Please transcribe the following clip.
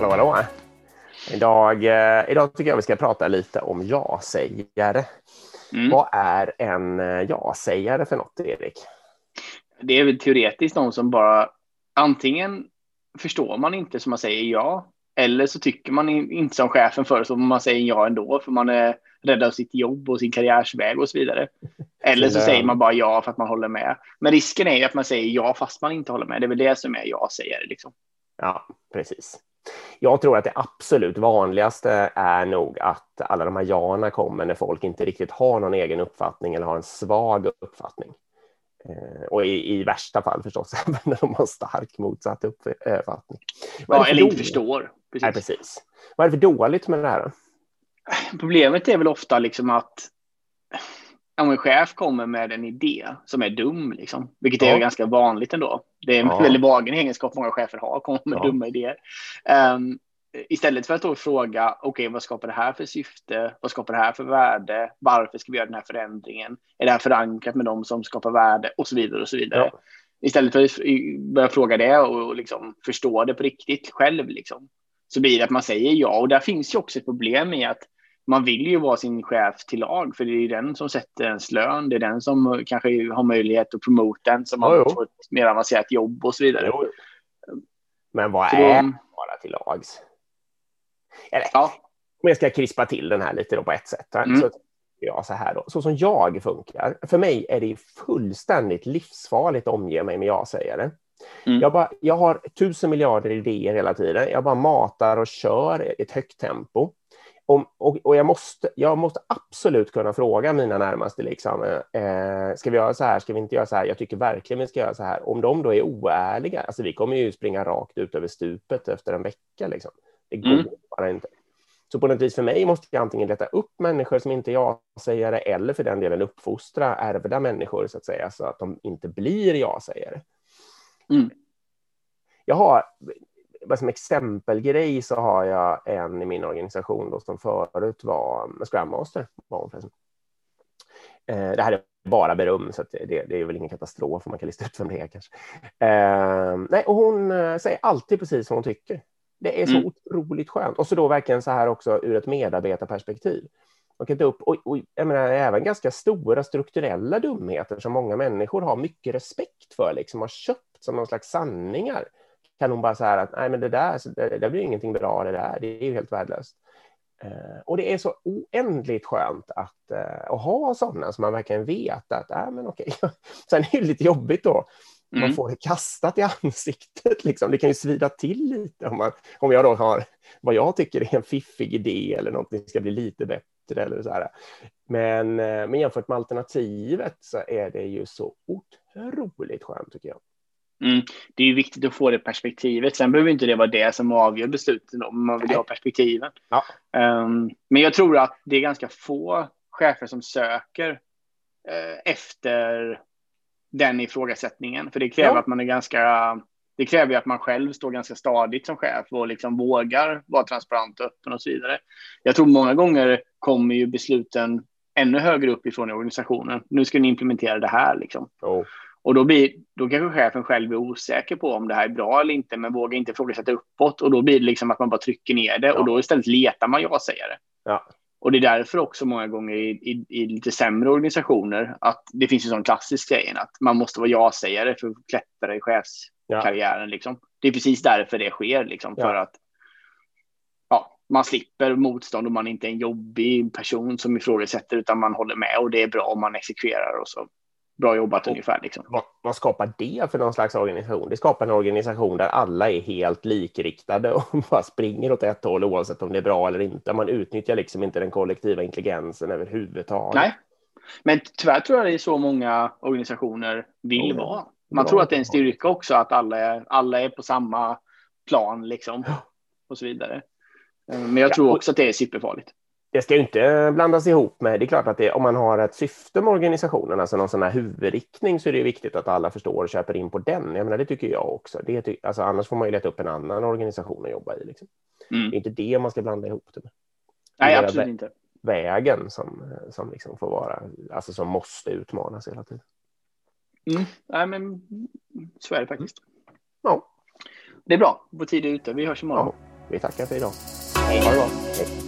Hallå, hallå. Idag, eh, idag tycker jag vi ska prata lite om ja-sägare. Mm. Vad är en eh, ja-sägare för något, Erik? Det är väl teoretiskt de som bara antingen förstår man inte som man säger ja, eller så tycker man in- inte som chefen föreslår, men man säger ja ändå för man är rädd av sitt jobb och sin karriärsväg och så vidare. Eller så säger man bara ja för att man håller med. Men risken är ju att man säger ja fast man inte håller med. Det är väl det som är ja-sägare liksom. Ja, precis. Jag tror att det absolut vanligaste är nog att alla de här jaarna kommer när folk inte riktigt har någon egen uppfattning eller har en svag uppfattning. Eh, Och i, i värsta fall förstås även när de har stark motsatt uppfattning. Är det Ja, eller inte förstår. Precis. Nej, precis. Vad är det för dåligt med det här? Problemet är väl ofta liksom att om en chef kommer med en idé som är dum, liksom, vilket är Ja. ganska vanligt ändå. Det är en Ja. väldigt vanlig egenskap många chefer har, kommer med Ja. dumma idéer. Ehm, istället för att då fråga, okej, vad skapar det här för syfte? Vad skapar det här för värde? Varför ska vi göra den här förändringen? Är det här förankrat med de som skapar värde? Och så vidare och så vidare. Ja. Istället för att börja fråga det och liksom förstå det på riktigt själv, liksom, så blir det att man säger ja. Och där finns ju också ett problem i att man vill ju vara sin chef till lag, för det är ju den som sätter ens lön. Det är den som kanske har möjlighet att promota man Jo, jo. får ett mer avancerat jobb och så vidare. Jo. Men vad Så är bara till lags? Eller, Ja, om jag ska krispa till den här lite då på ett sätt. Mm. Så jag så här då, så som jag funkar. För mig är det fullständigt livsfarligt att omge mig med ja-sägare. Mm. Jag, bara, jag har tusen miljarder idéer hela tiden. Jag bara matar och kör i ett högt tempo. Om, och, och jag, måste, jag måste absolut kunna fråga mina närmaste, liksom, eh, ska vi göra så här, ska vi inte göra så här? Jag tycker verkligen vi ska göra så här. Om de då är oärliga, alltså vi kommer ju springa rakt ut över stupet efter en vecka. Liksom. Det går Mm. bara inte. Så på något vis för mig måste jag antingen leta upp människor som inte är ja-sägare eller för den delen uppfostra ärvda människor så att säga, så att de inte blir ja-sägare. Mm. Jag har, som exempelgrej så har jag en i min organisation då, som förut var Scrum Master. Eh, det här är bara beröm, så det, det är väl ingen katastrof om man kan lista ut vem det är kanske. Eh, nej, och hon eh, säger alltid precis som hon tycker. Det är så Mm. otroligt skönt. Och så då verkligen så här också ur ett medarbetarperspektiv. Man kan ta upp, och, och jag menar, även ganska stora strukturella dumheter som många människor har mycket respekt för, liksom har köpt som någon slags sanningar. Kan hon bara säga att nej, men det där, så det, det blir ingenting bra det där, det är ju helt värdelöst. Eh, och det är så oändligt skönt att, eh, att ha sådana som man verkligen vet att, nej men okej. Sen är det lite jobbigt då, man Mm. får det kastat i ansiktet. Liksom. Det kan ju svida till lite om, man, om jag då har vad jag tycker är en fiffig idé eller någonting ska bli lite bättre. Eller så här. Men, eh, men jämfört med alternativet så är det ju så otroligt skönt tycker jag. Mm. Det är ju viktigt att få det perspektivet. Sen behöver inte det vara det som avgör besluten om man vill Nej. ha perspektiven. Ja. Ehm, men jag tror att det är ganska få chefer som söker eh, efter den ifrågasättningen. För det kräver Ja. att man är ganska det kräver att man själv står ganska stadigt som chef och liksom vågar vara transparent och öppen och så vidare. Jag tror många gånger kommer ju besluten ännu högre upp ifrån organisationen. Nu ska ni implementera det här liksom. Och, Och då, blir, då kanske chefen själv är osäker på om det här är bra eller inte, men vågar inte ifrågasätta uppåt. Och då blir det liksom att man bara trycker ner det Ja. och då istället letar man ja-sägare. ja, Och det är därför också många gånger i, i, i lite sämre organisationer att det finns en sån klassisk grej att man måste vara ja-sägare för att klättra i chefskarriären. Liksom. Det är precis därför det sker, liksom, Ja. för att ja, man slipper motstånd och man inte är en jobbig person som ifrågasätter utan man håller med och det är bra om man exekverar och så. Bra jobbat Och- ungefär. Liksom. vad, vad skapar det för någon slags organisation? Det skapar en organisation där alla är helt likriktade och bara springer åt ett håll oavsett om det är bra eller inte. Man utnyttjar liksom inte den kollektiva intelligensen överhuvudtaget. Nej, men tyvärr tror jag det är så många organisationer vill ja. vara. Man Ja. tror att det är en styrka också att alla är, alla är på samma plan liksom och så vidare. Eh, Men jag Ja, tror också att det är superfarligt. Det ska ju inte blandas ihop med, det är klart att det, om man har ett syfte med organisationen, alltså någon sån här huvudriktning, så är det ju viktigt att alla förstår och köper in på den. Jag menar, det tycker jag också. Det, alltså, annars får man ju leta upp en annan organisation att jobba i. Liksom. Mm. Det är inte det man ska blanda ihop det med. Nej, absolut vä- inte. Vägen som, som liksom får vara, alltså som måste utmanas hela tiden. Mm. Nej, men så är det faktiskt. Ja. Det är bra. Vår tid är ute. Vi hörs imorgon. Ja. Vi tackar för idag. Hej. Ha det bra.